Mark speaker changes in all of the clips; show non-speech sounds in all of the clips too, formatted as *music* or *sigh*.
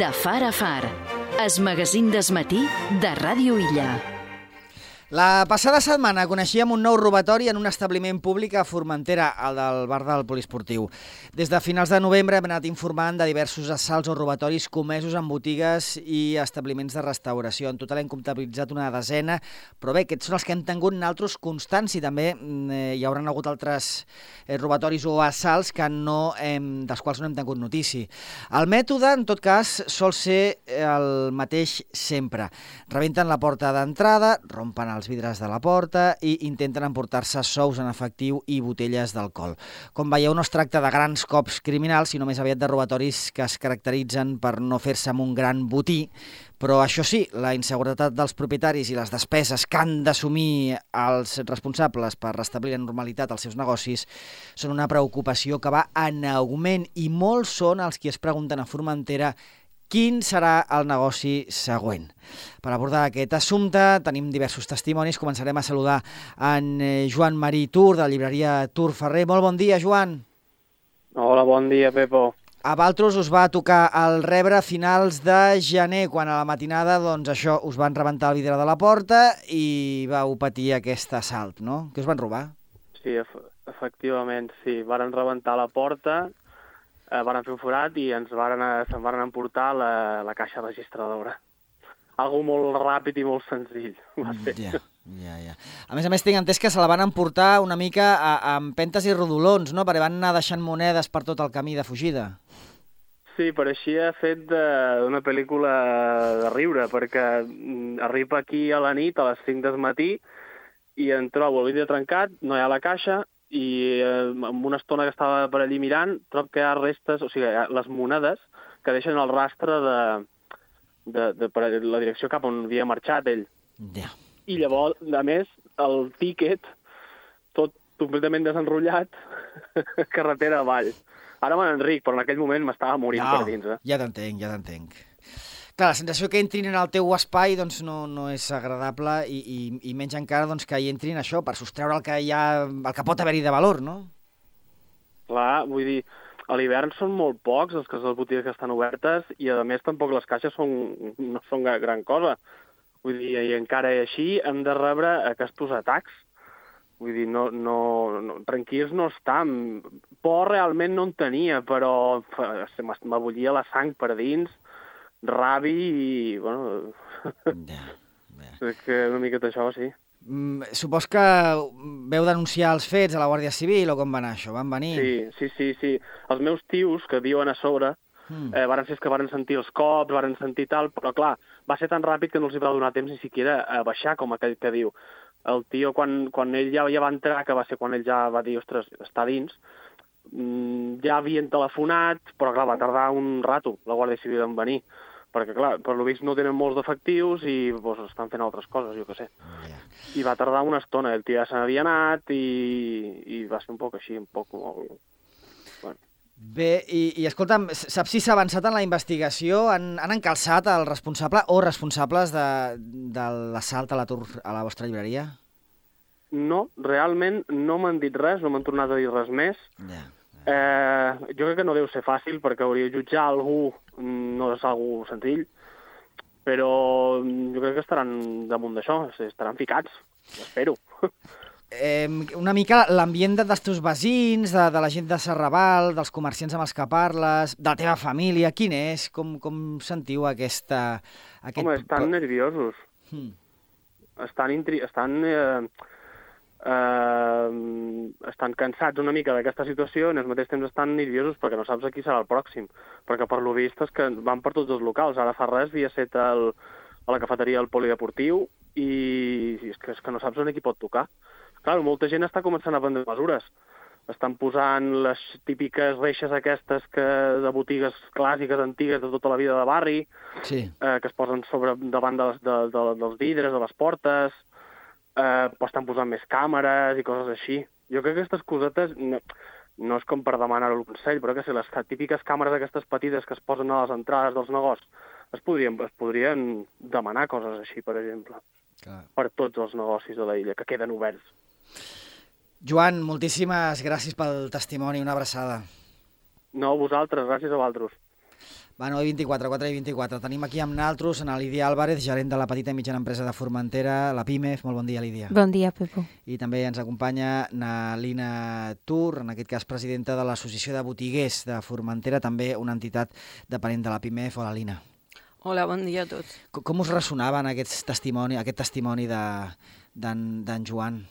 Speaker 1: De far a far. Es magazín desmatí de Ràdio Illa.
Speaker 2: La passada setmana coneixíem un nou robatori en un establiment públic a Formentera, el del bar del Poliesportiu. Des de finals de novembre hem anat informant de diversos assalts o robatoris comesos en botigues i establiments de restauració. En total hem comptabilitzat una desena, però bé, aquests són els que hem tingut naltros constants i també mm, eh, hi hauran hagut altres eh, robatoris o assalts que no hem, dels quals no hem tingut notícia. El mètode, en tot cas, sol ser el mateix sempre. Rebenten la porta d'entrada, rompen els vidres de la porta i intenten emportar-se sous en efectiu i botelles d'alcohol. Com veieu, no es tracta de grans cops criminals, sinó més aviat de robatoris que es caracteritzen per no fer-se amb un gran botí, però això sí, la inseguretat dels propietaris i les despeses que han d'assumir els responsables per restablir la normalitat als seus negocis són una preocupació que va en augment i molts són els qui es pregunten a Formentera quin serà el negoci següent. Per abordar aquest assumpte tenim diversos testimonis. Començarem a saludar en eh, Joan Marí Tur, de la llibreria Tur Ferrer. Molt bon dia, Joan.
Speaker 3: Hola, bon dia, Pepo.
Speaker 2: A Valtros us va tocar el rebre a finals de gener, quan a la matinada, doncs això, us van rebentar el vidre de la porta i vau patir aquest assalt, no? Què us van robar?
Speaker 3: Sí, ef efectivament, sí. Varen rebentar la porta, eh, varen fer un forat i ens varen, se'n varen emportar la, la caixa registradora. Algo molt ràpid i molt senzill. Va ser.
Speaker 2: Ja, ja, ja. A més a més, tinc entès que se la van emportar una mica a, a empentes i rodolons, no? Perquè van anar deixant monedes per tot el camí de fugida.
Speaker 3: Sí, pareixia fet d'una pel·lícula de riure, perquè mm, arriba aquí a la nit, a les 5 del matí, i en trobo el vidre trencat, no hi ha la caixa, i eh, amb una estona que estava per allí mirant, trobo que hi ha restes, o sigui, les monedes que deixen el rastre de, de, de, per la direcció cap on havia marxat ell.
Speaker 2: Ja.
Speaker 3: I llavors, a més, el tíquet, tot completament desenrotllat, *laughs* carretera avall. Ara me n'enric, però en aquell moment m'estava morint
Speaker 2: No,
Speaker 3: per dins. Eh?
Speaker 2: ja t'entenc, ja t'entenc. Clar, la sensació que entrin en el teu espai doncs, no, no és agradable i, i, i menys encara doncs, que hi entrin això per sostreure el que, hi ha, el que pot haver-hi de valor, no?
Speaker 3: Clar, vull dir, a l'hivern són molt pocs els que les botigues que estan obertes i, a més, tampoc les caixes són, no són gran cosa. Vull dir, i encara així hem de rebre aquests atacs. Vull dir, no, no, no, tranquils no estam. Por realment no en tenia, però m'abollia la sang per dins, rabi i, bueno,
Speaker 2: Ja, ja. *laughs*
Speaker 3: és que una miqueta això, sí.
Speaker 2: Mm, supos que veu denunciar els fets a la Guàrdia Civil o com va anar això? Van venir?
Speaker 3: Sí, sí, sí, sí. Els meus tios, que viuen a sobre,
Speaker 2: Mm.
Speaker 3: eh, varen ser els que varen sentir els cops, varen sentir tal, però clar, va ser tan ràpid que no els hi va donar temps ni siquiera a baixar, com aquell que diu. El tio, quan, quan ell ja, ja va entrar, que va ser quan ell ja va dir, ostres, està dins, mm, ja havien telefonat, però clar, va tardar un rato la Guàrdia Civil en venir, perquè clar, per lo vist no tenen molts efectius i doncs, estan fent altres coses, jo que sé.
Speaker 2: Ja.
Speaker 3: I va tardar una estona, el tio ja se n'havia anat i, i va ser un poc així, un poc molt...
Speaker 2: Bé, i, i escolta'm, saps si s'ha avançat en la investigació? Han, han encalçat el responsable o responsables de, de l'assalt a la, a la vostra llibreria?
Speaker 3: No, realment no m'han dit res, no m'han tornat a dir res més.
Speaker 2: Ja.
Speaker 3: Eh, jo crec que no deu ser fàcil, perquè hauria de jutjar algú mm, no és algú senzill, però jo crec que estaran damunt d'això, estaran ficats, espero. *laughs*
Speaker 2: Eh, una mica l'ambient de- dels teus veïns, de, de la gent de Serraval, dels comerciants amb els que parles, de la teva família, quin és? Com, com sentiu aquesta... Aquest...
Speaker 3: Home, estan nerviosos,
Speaker 2: Hmm.
Speaker 3: estan, intri... estan, eh, eh, estan cansats una mica d'aquesta situació i al mateix temps estan nerviosos perquè no saps a qui serà el pròxim. Perquè per lo vist és que van per tots els locals. Ara fa res havia set el, a la cafeteria del polideportiu i és que, és que no saps on qui pot tocar. Clar, molta gent està començant a prendre mesures. Estan posant les típiques reixes aquestes que, de botigues clàssiques, antigues, de tota la vida de barri,
Speaker 2: Sí.
Speaker 3: eh, que es posen sobre davant de les, de, de, dels vidres, de les portes, eh, estan posant més càmeres i coses així. Jo crec que aquestes cosetes no, no és com per demanar el consell, però que si les típiques càmeres aquestes petites que es posen a les entrades dels negocis, es podrien, es podrien demanar coses així, per exemple,
Speaker 2: Clar.
Speaker 3: per tots els negocis de la illa, que queden oberts.
Speaker 2: Joan, moltíssimes gràcies pel testimoni, una abraçada.
Speaker 3: No, vosaltres, gràcies a vosaltres.
Speaker 2: Bueno, i 24, 4 i 24. Tenim aquí amb naltros en Lídia Álvarez, gerent de la petita i mitjana empresa de Formentera, la PIMEF. Molt bon dia, Lídia.
Speaker 4: Bon dia, Pepo.
Speaker 2: I també ens acompanya Nalina Tur, en aquest cas presidenta de l'Associació de Botiguers de Formentera, també una entitat dependent de la PIMEF. Hola, Lina.
Speaker 5: Hola, bon dia a tots.
Speaker 2: Com, com us ressonaven aquests testimoni, aquest testimoni d'en Joan?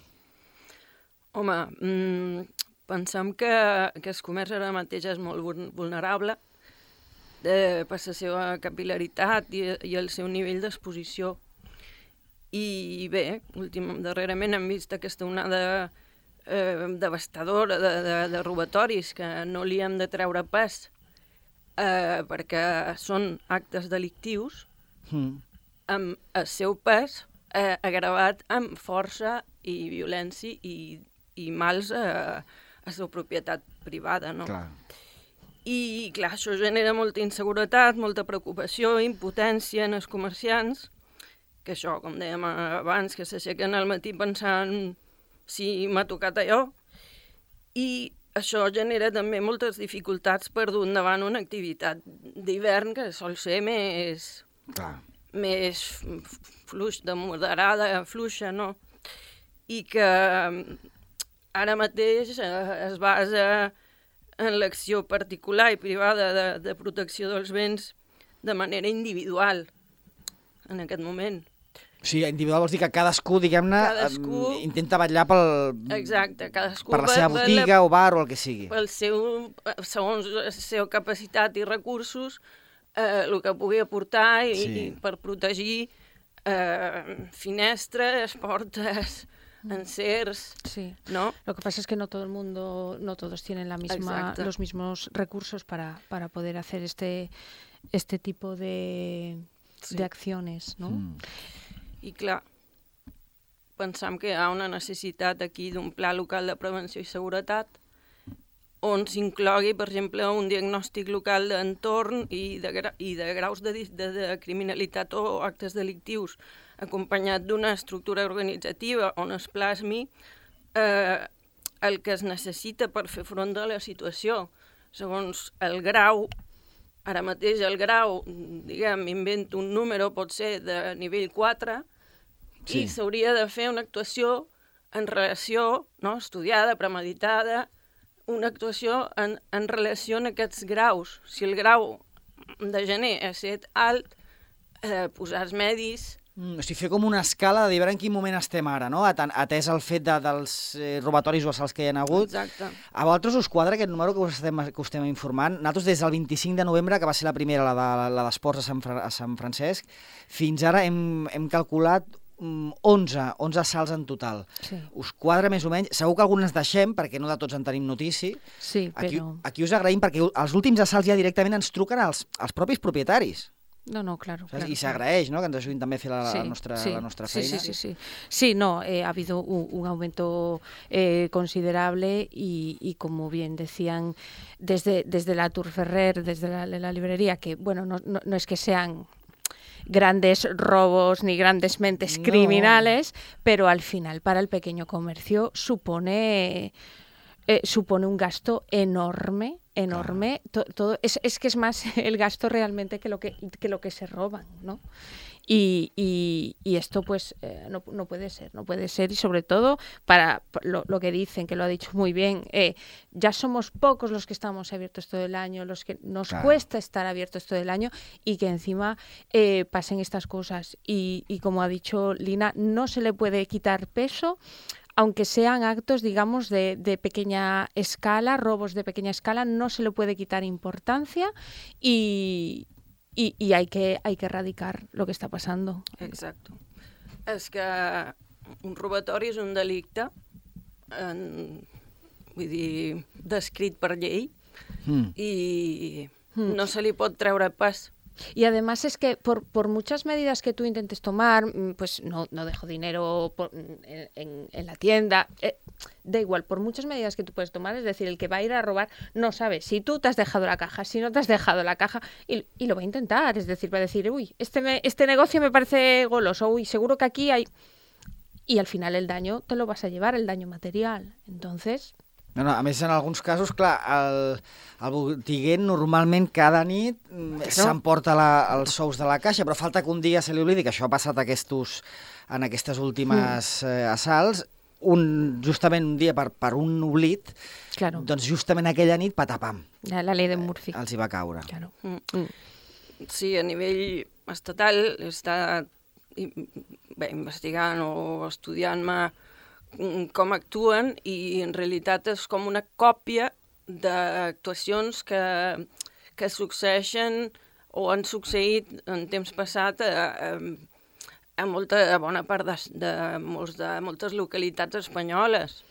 Speaker 5: Home, mmm, pensem que, que el comerç ara mateix és molt vulnerable, de, per la seva capilaritat i, i el seu nivell d'exposició. I bé, últim, darrerament hem vist aquesta onada eh, devastadora de, de, de robatoris que no li hem de treure pas eh, perquè són actes delictius mm. amb el seu pes eh, agravat amb força i violència i, i mals eh, a la propietat privada. No?
Speaker 2: Clar.
Speaker 5: I, clar, això genera molta inseguretat, molta preocupació, impotència en els comerciants, que això, com dèiem abans, que s'aixequen al matí pensant si m'ha tocat allò, i això genera també moltes dificultats per dur endavant una activitat d'hivern que sol ser més...
Speaker 2: Clar.
Speaker 5: més fluix, de moderada, fluixa, no? I que ara mateix eh, es basa en l'acció particular i privada de, de protecció dels béns de manera individual en aquest moment.
Speaker 2: Sí, individual vols dir que cadascú, diguem-ne, cadascú... intenta vetllar pel...
Speaker 5: Exacte, cadascú...
Speaker 2: Per la seva botiga la... o bar o el que sigui.
Speaker 5: Pel seu, segons la seva capacitat i recursos, eh, el que pugui aportar i, sí. i per protegir eh, finestres, portes, en CERS,
Speaker 4: sí.
Speaker 5: ¿no?
Speaker 4: Lo que pasa es que no todo el mundo, no todos tienen la misma, los mismos recursos para, para poder hacer este, este tipo de, sí. de acciones, no? Mm.
Speaker 5: I clar, pensam que hi ha una necessitat aquí d'un pla local de prevenció i seguretat on s'inclogui, per exemple, un diagnòstic local d'entorn i, de, i de graus de, de, de criminalitat o actes delictius acompanyat d'una estructura organitzativa on es plasmi eh, el que es necessita per fer front a la situació. Segons el grau, ara mateix el grau, diguem, invento un número, pot ser de nivell 4, sí. i s'hauria de fer una actuació en relació, no, estudiada, premeditada, una actuació en, en relació a aquests graus. Si el grau de gener és set alt, eh, posar els medis,
Speaker 2: o sigui, fer com una escala de veure en quin moment estem ara, no? atès el fet de, dels eh, robatoris o assalts que hi ha hagut.
Speaker 5: Exacte.
Speaker 2: A vosaltres us quadra aquest número que us estem, que us estem informant? Nosaltres des del 25 de novembre, que va ser la primera, la de la d'esports a, Sant a Sant Francesc, fins ara hem, hem calculat 11, 11 assalts en total.
Speaker 4: Sí.
Speaker 2: Us quadra més o menys? Segur que algunes deixem, perquè no de tots en tenim notícia.
Speaker 4: Sí,
Speaker 2: aquí,
Speaker 4: però...
Speaker 2: Aquí us agraïm, perquè els últims assalts ja directament ens truquen als, als propis propietaris.
Speaker 4: No, no, claro. claro
Speaker 2: I s'agraeix, ¿no?, que ens ajudin també a fer la,
Speaker 4: sí,
Speaker 2: la, nostra,
Speaker 4: sí,
Speaker 2: la nostra feina.
Speaker 4: Sí, sí, sí. Sí, sí no, eh, ha habido un, un aumento eh, considerable y, y, como bien decían, desde, desde la Tour Ferrer, desde la, la librería, que, bueno, no, no, no es que sean grandes robos ni grandes mentes
Speaker 2: no.
Speaker 4: criminales, pero al final para el pequeño comercio supone eh, supone un gasto enorme, enorme. Claro. To, todo, es, es, que es más *laughs* el gasto realmente que lo que, que, lo que se roban, ¿no? Y, y, y esto pues eh, no, no, puede ser, no puede ser y sobre todo para lo, lo que dicen, que lo ha dicho muy bien, eh, ya somos pocos los que estamos abiertos todo el año, los que nos claro. cuesta estar abiertos todo el año y que encima eh, pasen estas cosas. Y, y como ha dicho Lina, no se le puede quitar peso aunque sean actos, digamos, de, de, pequeña escala, robos de pequeña escala, no se le puede quitar importancia y, y, y hay, que, hay que erradicar lo que está pasando.
Speaker 5: Exacto. És que un robatori és un delicte, en, vull dir, descrit per llei, mm. i mm. no se li pot treure pas.
Speaker 4: Y además es que por, por, muchas medidas que tú intentes tomar, mm, pues no, no dejo dinero en, en, en, la tienda, eh, da igual, por muchas medidas que tú puedes tomar, es decir, el que va a ir a robar no sabe si tú te has dejado la caja, si no te has dejado la caja, y, y lo va a intentar, es decir, va a decir, uy, este, me, este negocio me parece goloso, uy, seguro que aquí hay... Y al final el daño te lo vas a llevar, el daño material. Entonces,
Speaker 2: No, no, a més, en alguns casos, clar, el, el botiguer normalment cada nit mm, s'emporta la- els sous de la caixa, però falta que un dia se li oblidi, que això ha passat aquestos, en aquestes últimes eh, assalts, un, justament un dia per, per un oblit,
Speaker 4: Claro,
Speaker 2: doncs justament aquella nit, patapam,
Speaker 4: la, la ley de Murphy.
Speaker 2: els hi va caure.
Speaker 4: Claro.
Speaker 5: Mm.
Speaker 4: Mm.
Speaker 5: Sí, a nivell estatal està i- bé, investigant o estudiant-me mm, com actuen i en realitat és com una còpia d'actuacions que, que succeeixen o han succeït en temps passat a, a, a, molta, a bona part de, de, molts, de moltes localitats espanyoles.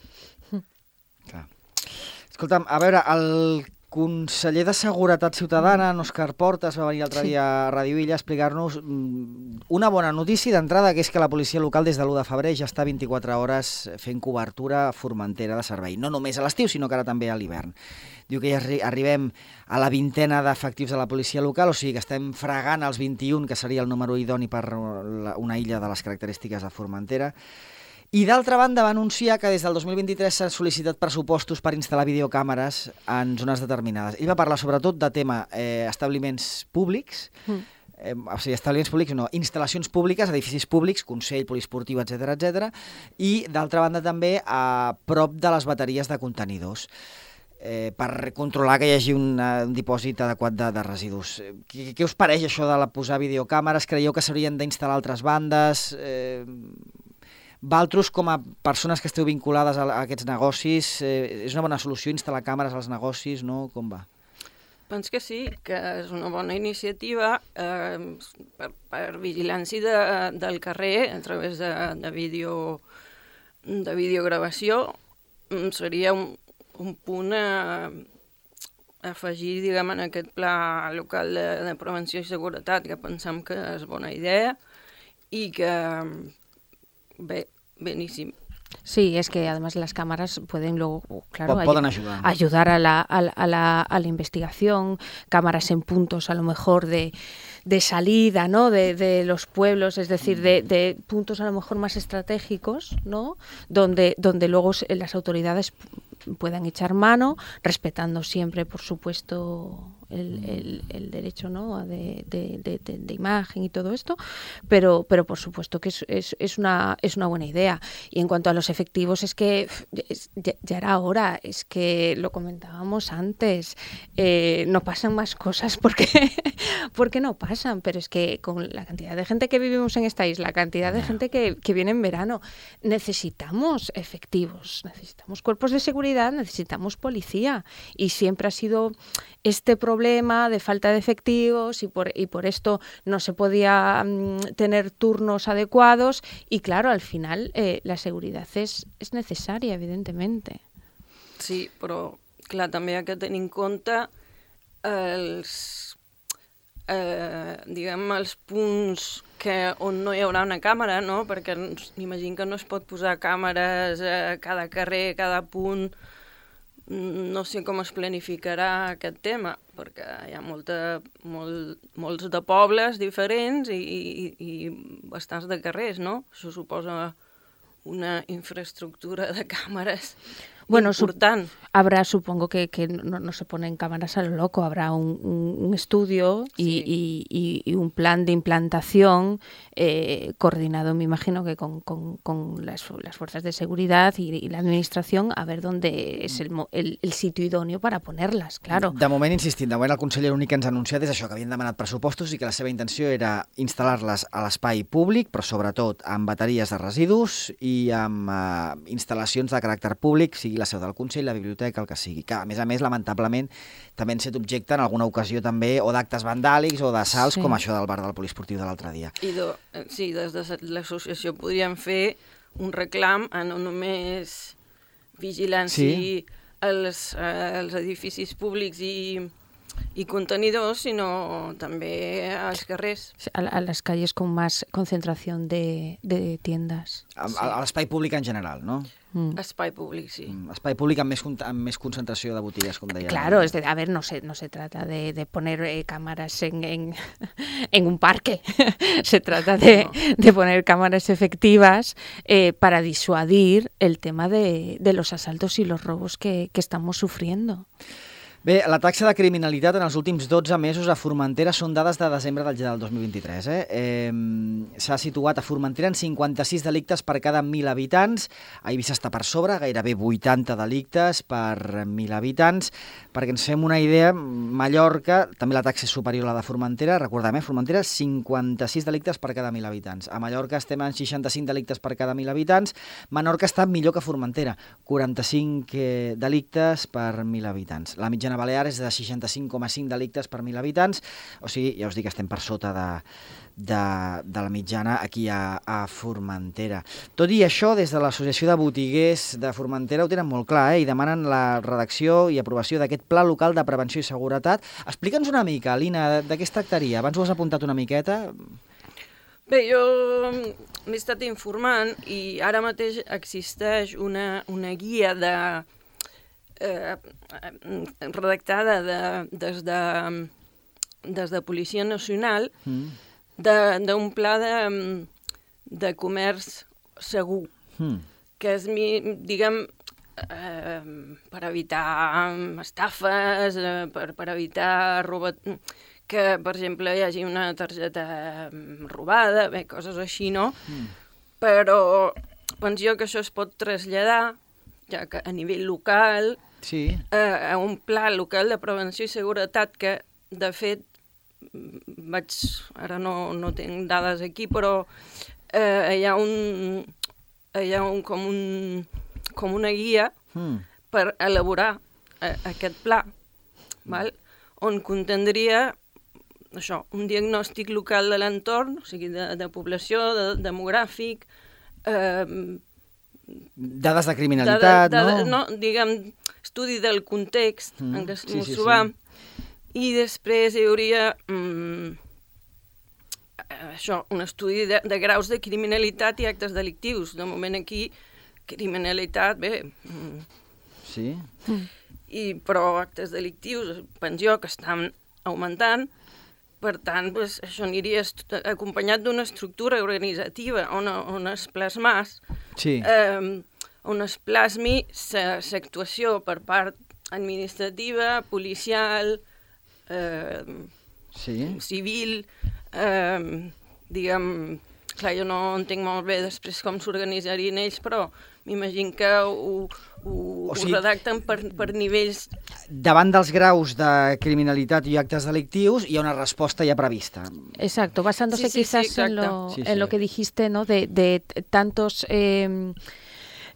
Speaker 2: Clar. Escolta'm, a veure, el conseller de Seguretat Ciutadana, en Òscar Portas, va venir l'altre
Speaker 4: Sí.
Speaker 2: dia a Radio Illa a explicar-nos mm, una bona notícia d'entrada, que és que la policia local des de l'1 de febrer ja està 24 hores fent cobertura Formentera de servei. No només a l'estiu, sinó que ara també a l'hivern. Diu que ja arri arribem a la vintena d'efectius de la policia local, o sigui que estem fregant els 21, que seria el número idoni per una illa de les característiques de Formentera. I d'altra banda va anunciar que des del 2023 s'han sol·licitat pressupostos per instal·lar videocàmeres en zones determinades. Ell va parlar sobretot de tema eh, establiments públics,
Speaker 4: Mm.
Speaker 2: eh, o sigui, establiments públics no, instal·lacions públiques, edificis públics, Consell, Poliesportiu, etc etc. i d'altra banda també a prop de les bateries de contenidors eh, per controlar que hi hagi un, un dipòsit adequat de, de residus. Eh, Què, què us pareix això de la posar videocàmeres? Creieu que s'haurien d'instal·lar altres bandes? Eh, Valtros, com a persones que esteu vinculades a, a aquests negocis, eh, és una bona solució instal·lar càmeres als negocis, no? Com va?
Speaker 5: Penso que sí, que és una bona iniciativa eh, per, per vigilància de, del carrer a través de, de, vídeo, de videogravació. Mm, Seria un, un punt a, a afegir diguem, en aquest pla local de, de prevenció i seguretat, que pensem que és bona idea i que, bé, beníssim.
Speaker 4: Sí, es que además las cámaras pueden luego, claro,
Speaker 2: Po-
Speaker 4: ayu-
Speaker 2: poden ajudar.
Speaker 4: ayudar a la, a, la- a la, a la investigación, cámaras en puntos a lo mejor de, de salida, ¿no? De, de los pueblos, es decir, de, de puntos a lo mejor más estratégicos, ¿no? Donde, donde luego se- las autoridades puedan echar mano, respetando siempre, por supuesto, el, el- el derecho ¿no? de, de- de- de- imagen y todo esto, pero, pero por supuesto que es, es- es una, es una buena idea. Y en cuanto a los efectivos, es que es- ya, ya era hora, es que lo comentábamos antes, eh, no pasan más cosas porque, *laughs* porque no pasan, pero es que con la cantidad de gente que vivimos en esta isla, la cantidad de gente que, que viene en verano, necesitamos efectivos, necesitamos cuerpos de seguridad, necesitamos policía. Y siempre ha sido este problema de falta de efectivos y por, y por esto no se podía mm, tener turnos adecuados. Y claro, al final eh, la seguridad es, es necesaria, evidentemente.
Speaker 5: Sí, però clar, també hi ha que tenir en compte els, eh, diguem, els punts que, on no hi haurà una càmera, no? Perquè m'imagino que no es pot posar càmeres a cada carrer, a cada punt. No sé com es planificarà aquest tema, perquè hi ha molta, molt, molts de pobles diferents i, i, i bastants de carrers, no? Això suposa una infraestructura de *laughs* càmeres
Speaker 4: Bueno. Habrá, supongo que, que no, no se ponen cámaras a lo loco, habrá un, un- un estudio y,
Speaker 5: Sí.
Speaker 4: y- y- y un plan de implantación eh, coordinado, me imagino que con, con- con las, las fuerzas de seguridad y, y la administración, a ver dónde es el, mo- el- el sitio idóneo para ponerlas, claro.
Speaker 2: De moment, insistint, de moment el conseller l'únic que ens ha anunciat és això, que havien demanat pressupostos i que la seva intenció era instal·lar-les a l'espai públic, però sobretot amb bateries de residus i amb eh, instal·lacions de caràcter públic, sigui la seu del Consell, la biblioteca, el que sigui. Que, a més a més, lamentablement, també han set objecte en alguna ocasió també o d'actes vandàlics o d'assalts,
Speaker 4: Sí.
Speaker 2: com això del bar del poliesportiu de l'altre dia.
Speaker 5: I de, eh, sí, des de l'associació podríem fer un reclam a no només vigilància
Speaker 2: Sí.
Speaker 5: als, eh, als edificis públics i, i contenidors, sinó també als carrers.
Speaker 4: A, a las calles con más concentración de, de tiendas.
Speaker 2: A, a l'espai públic en general, no?
Speaker 4: Mm.
Speaker 5: Espai públic, sí.
Speaker 2: Mm, Espai públic amb més, amb més concentració de botigues, com deia.
Speaker 4: Claro, es de- a ver, no se, no se trata de, de poner eh, cámaras en, en, *laughs* en un parque, *laughs* se trata de, de poner cámaras efectivas eh, para disuadir el tema de, de los asaltos y los robos que, que estamos sufriendo.
Speaker 2: Bé, la taxa de criminalitat en els últims 12 mesos a Formentera són dades de desembre del, del 2023. Eh? Eh, S'ha situat a Formentera en 56 delictes per cada 1.000 habitants. A Eivissa està per sobre, gairebé 80 delictes per 1.000 habitants. Perquè ens fem una idea, Mallorca, també la taxa és superior a la de Formentera. Recordem, eh? Formentera, 56 delictes per cada 1.000 habitants. A Mallorca estem en 65 delictes per cada 1.000 habitants. Menorca està millor que Formentera, 45 eh, delictes per 1.000 habitants. La mitjana balear és de 65,5 delictes per 1.000 habitants, o sigui, ja us dic estem per sota de, de, de la mitjana aquí a, a Formentera. Tot i això, des de l'Associació de Botiguers de Formentera ho tenen molt clar eh? i demanen la redacció i aprovació d'aquest Pla Local de Prevenció i Seguretat. Explica'ns una mica, Lina, de, de què es tractaria? Abans ho has apuntat una miqueta.
Speaker 5: Bé, jo m'he estat informant i ara mateix existeix una, una guia de, eh, redactada de, des, de, des de Policia Nacional
Speaker 2: Mm.
Speaker 5: de- d'un pla de, de comerç segur,
Speaker 2: Mm.
Speaker 5: que és, diguem, eh, per evitar estafes, eh, per, per evitar roba... que, per exemple, hi hagi una targeta mm, robada, bé, coses així, no?
Speaker 2: Mm.
Speaker 5: Però penso jo que això es pot traslladar, ja que a nivell local,
Speaker 2: Sí.
Speaker 5: eh, a un pla local de prevenció i seguretat que, de fet, vaig, ara no, no tinc dades aquí, però eh, hi ha un, hi ha un, com, un, com una guia
Speaker 2: Mm.
Speaker 5: per elaborar eh, aquest pla, val? on contendria això, un diagnòstic local de l'entorn, o sigui, de, de població, de, demogràfic, eh,
Speaker 2: Dades de criminalitat,
Speaker 5: de, de,
Speaker 2: no?
Speaker 5: no? Diguem, estudi del context
Speaker 2: Mm,
Speaker 5: en què
Speaker 2: sí, sí,
Speaker 5: ens
Speaker 2: sí.
Speaker 5: trobam, i després hi hauria mm, això, un estudi de, de graus de criminalitat i actes delictius. De moment aquí, criminalitat, bé, mm,
Speaker 2: Sí.
Speaker 5: i, però actes delictius, penso jo, que estan augmentant, per tant, pues, això aniria acompanyat d'una estructura organitzativa on, on es plasmàs
Speaker 2: Sí.
Speaker 5: eh, on es plasmi l'actuació per part administrativa, policial, eh,
Speaker 2: Sí.
Speaker 5: civil, eh, diguem, clar, jo no entenc molt bé després com s'organitzarien ells, però m'imagino que ho, ho,
Speaker 2: O
Speaker 5: ho
Speaker 2: sigui-
Speaker 5: redacten per, per nivells...
Speaker 2: Davant dels graus de criminalitat i actes delictius hi ha una resposta ja prevista.
Speaker 4: Exacto, basándose
Speaker 5: Sí, sí, sí,
Speaker 4: quizás en,
Speaker 5: exacto.
Speaker 4: lo,
Speaker 2: Sí,
Speaker 4: en
Speaker 2: sí.
Speaker 4: lo que dijiste, ¿no? De, de tantos eh,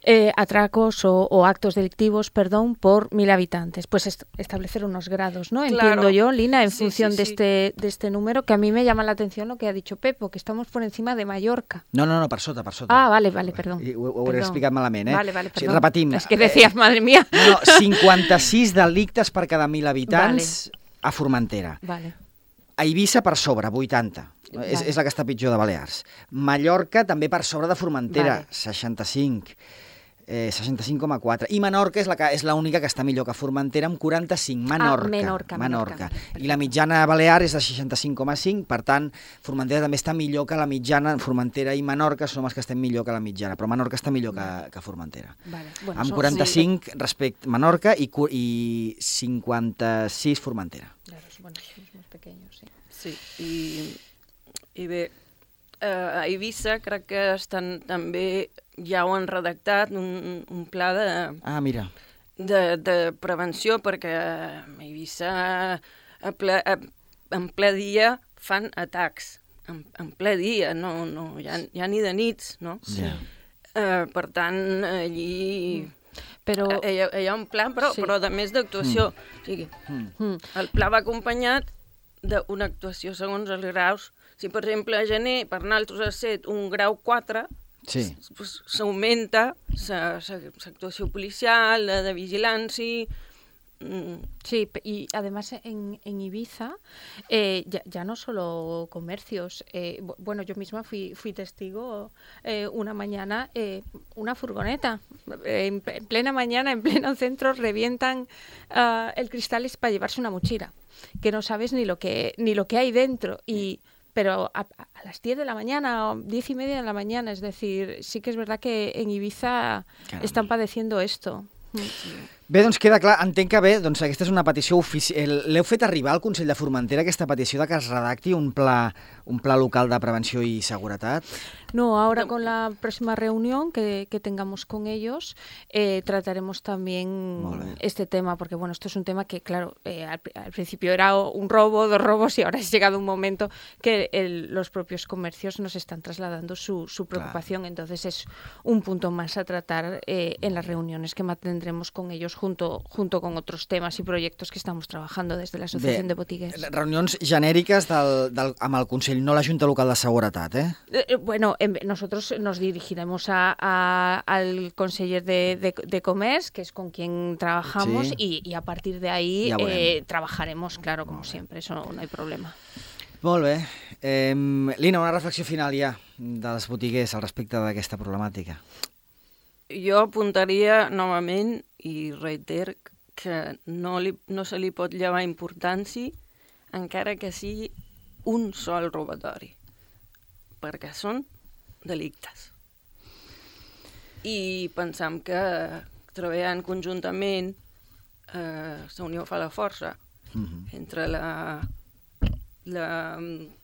Speaker 4: eh, atracos o, o actos delictivos, perdón, por mil habitantes. Pues est- establecer unos grados, ¿no?
Speaker 5: Claro.
Speaker 4: Entiendo yo, Lina, en
Speaker 5: Sí,
Speaker 4: función
Speaker 5: sí,
Speaker 4: de,
Speaker 5: sí.
Speaker 4: este, de este número, que a mí me llama la atención lo que ha dicho Pepo, que estamos por encima de Mallorca.
Speaker 2: No, no, no, per sota, per sota.
Speaker 4: Ah, vale, vale, perdón.
Speaker 2: I Ho, ho hauré explicat malament, eh?
Speaker 4: Vale, vale,
Speaker 2: Sí,
Speaker 4: perdón.
Speaker 2: repetim.
Speaker 4: Es que decías, madre mía.
Speaker 2: No, no, 56 delictes per cada 1.000 habitants a Formentera.
Speaker 4: Vale.
Speaker 2: A Eivissa per sobre, 80. És,
Speaker 4: Vale.
Speaker 2: és la que està pitjor de Balears. Mallorca també per sobre de Formentera,
Speaker 4: Vale.
Speaker 2: 65. Eh, 65,4. I Menorca és la que és l'única que està millor que Formentera amb 45. Menorca.
Speaker 4: Ah, Menorca, Menorca.
Speaker 2: I la mitjana balear és de 65,5, per tant, Formentera també està millor que la mitjana. Formentera i Menorca som els que estem millor que la mitjana, però Menorca està millor que, que Formentera.
Speaker 4: Vale. Bueno,
Speaker 2: amb
Speaker 4: son-
Speaker 2: 45 respecte Menorca i, i 56 Formentera.
Speaker 4: Claro, bueno, más pequeños, sí.
Speaker 5: Sí, i, i bé, eh, a Eivissa crec que estan també, ja ho han redactat, un, un pla de,
Speaker 2: Ah, mira.
Speaker 5: de, de prevenció, perquè a Eivissa a ple, a, en ple dia fan atacs, en, en ple dia, no, no, ja, ja ni de nits, no?
Speaker 2: Ja.
Speaker 5: Eh, per tant, allí
Speaker 4: Pero...
Speaker 5: eh, hi, ha, hi ha un pla, però,
Speaker 4: Sí.
Speaker 5: sí. però de més d'actuació. Mm. O sigui,
Speaker 4: mm,
Speaker 5: el pla va acompanyat d'una actuació segons els graus. Si, per exemple, a gener per nosaltres ha set un grau 4,
Speaker 2: Sí.
Speaker 5: pues, s'augmenta l'actuació policial, la de vigilància, Mm,
Speaker 4: Sí, y además en, en Ibiza eh, ya, ya no solo comercios. eh, bu- bueno, yo misma fui, fui testigo eh, una mañana, eh, una furgoneta. eh, en, en plena mañana, en pleno centro, revientan ah, el cristal es para llevarse una mochila, que no sabes ni lo que, ni lo que hay dentro. Y, pero a, a las 10 de la mañana o 10 y media de la mañana, es decir, sí que es verdad que en Ibiza
Speaker 2: Caram.
Speaker 4: están padeciendo esto.
Speaker 2: Bé, doncs queda clar, entenc que bé, doncs aquesta és una petició oficial. L'heu fet arribar al Consell de Formentera, aquesta petició de que es redacti un pla, un pla local de prevenció i seguretat?
Speaker 4: No, ahora con la próxima reunión que, que tengamos con ellos eh, trataremos también este tema, porque bueno, esto es un tema que, claro, eh, al, al principio era un robo, dos robos y ahora es llegado un momento que el- los propios comercios nos están trasladando su, su preocupación, entonces es un punto más a tratar eh, en las reuniones que mantendremos con ellos junto, junto con otros temas y proyectos que estamos trabajando desde la Asociación de Botiguers.
Speaker 2: Reunions genèriques del, del, amb el Consell, no la Junta Local de Seguretat, eh?
Speaker 4: Eh, eh, Bueno, en- nosotros nos dirigiremos a- a- al conseller de, de, de Comerç, que es con quien trabajamos,
Speaker 2: Sí.
Speaker 4: y, y a partir de ahí eh, trabajaremos, claro, como siempre, eso no, no hay problema.
Speaker 2: Molt bé. Eh, Lina, una reflexió final ja dels botiguers al respecte d'aquesta problemàtica.
Speaker 5: Jo apuntaria novament i reiter que no, li, no se li pot llevar importància encara que sigui un sol robatori, perquè són delictes. I pensam que treballant conjuntament eh, la unió fa la força
Speaker 2: Mm -hmm.
Speaker 5: entre la, la,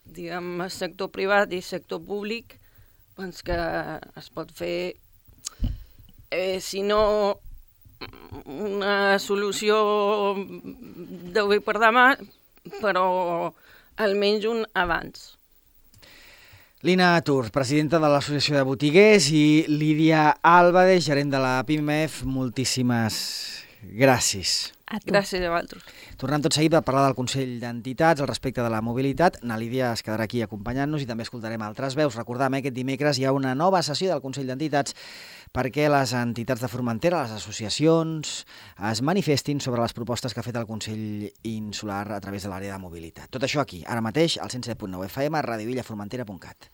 Speaker 5: diguem, el sector privat i el sector públic, doncs que es pot fer, eh, si no una solució d'avui per demà, però almenys un abans.
Speaker 2: Lina Tur, presidenta de l'Associació de Botiguers, i Lídia Álvarez, gerent de la PIMEF, moltíssimes gràcies.
Speaker 4: A tu.
Speaker 5: Gràcies a vosaltres.
Speaker 2: Tornem tot seguit a parlar del Consell d'Entitats al respecte de la mobilitat. Na Lídia es quedarà aquí acompanyant-nos i també escoltarem altres veus. Recordem, eh, aquest dimecres hi ha una nova sessió del Consell d'Entitats perquè les entitats de Formentera, les associacions, es manifestin sobre les propostes que ha fet el Consell Insular a través de l'àrea de mobilitat. Tot això aquí, ara mateix, al 107.9 FM, radiovillaformentera.cat.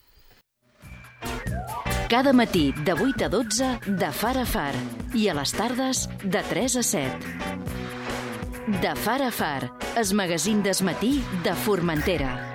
Speaker 1: Cada matí de 8 a 12 de far a far i a les tardes de 3 a 7. De far a far, es magazín desmatí de Formentera.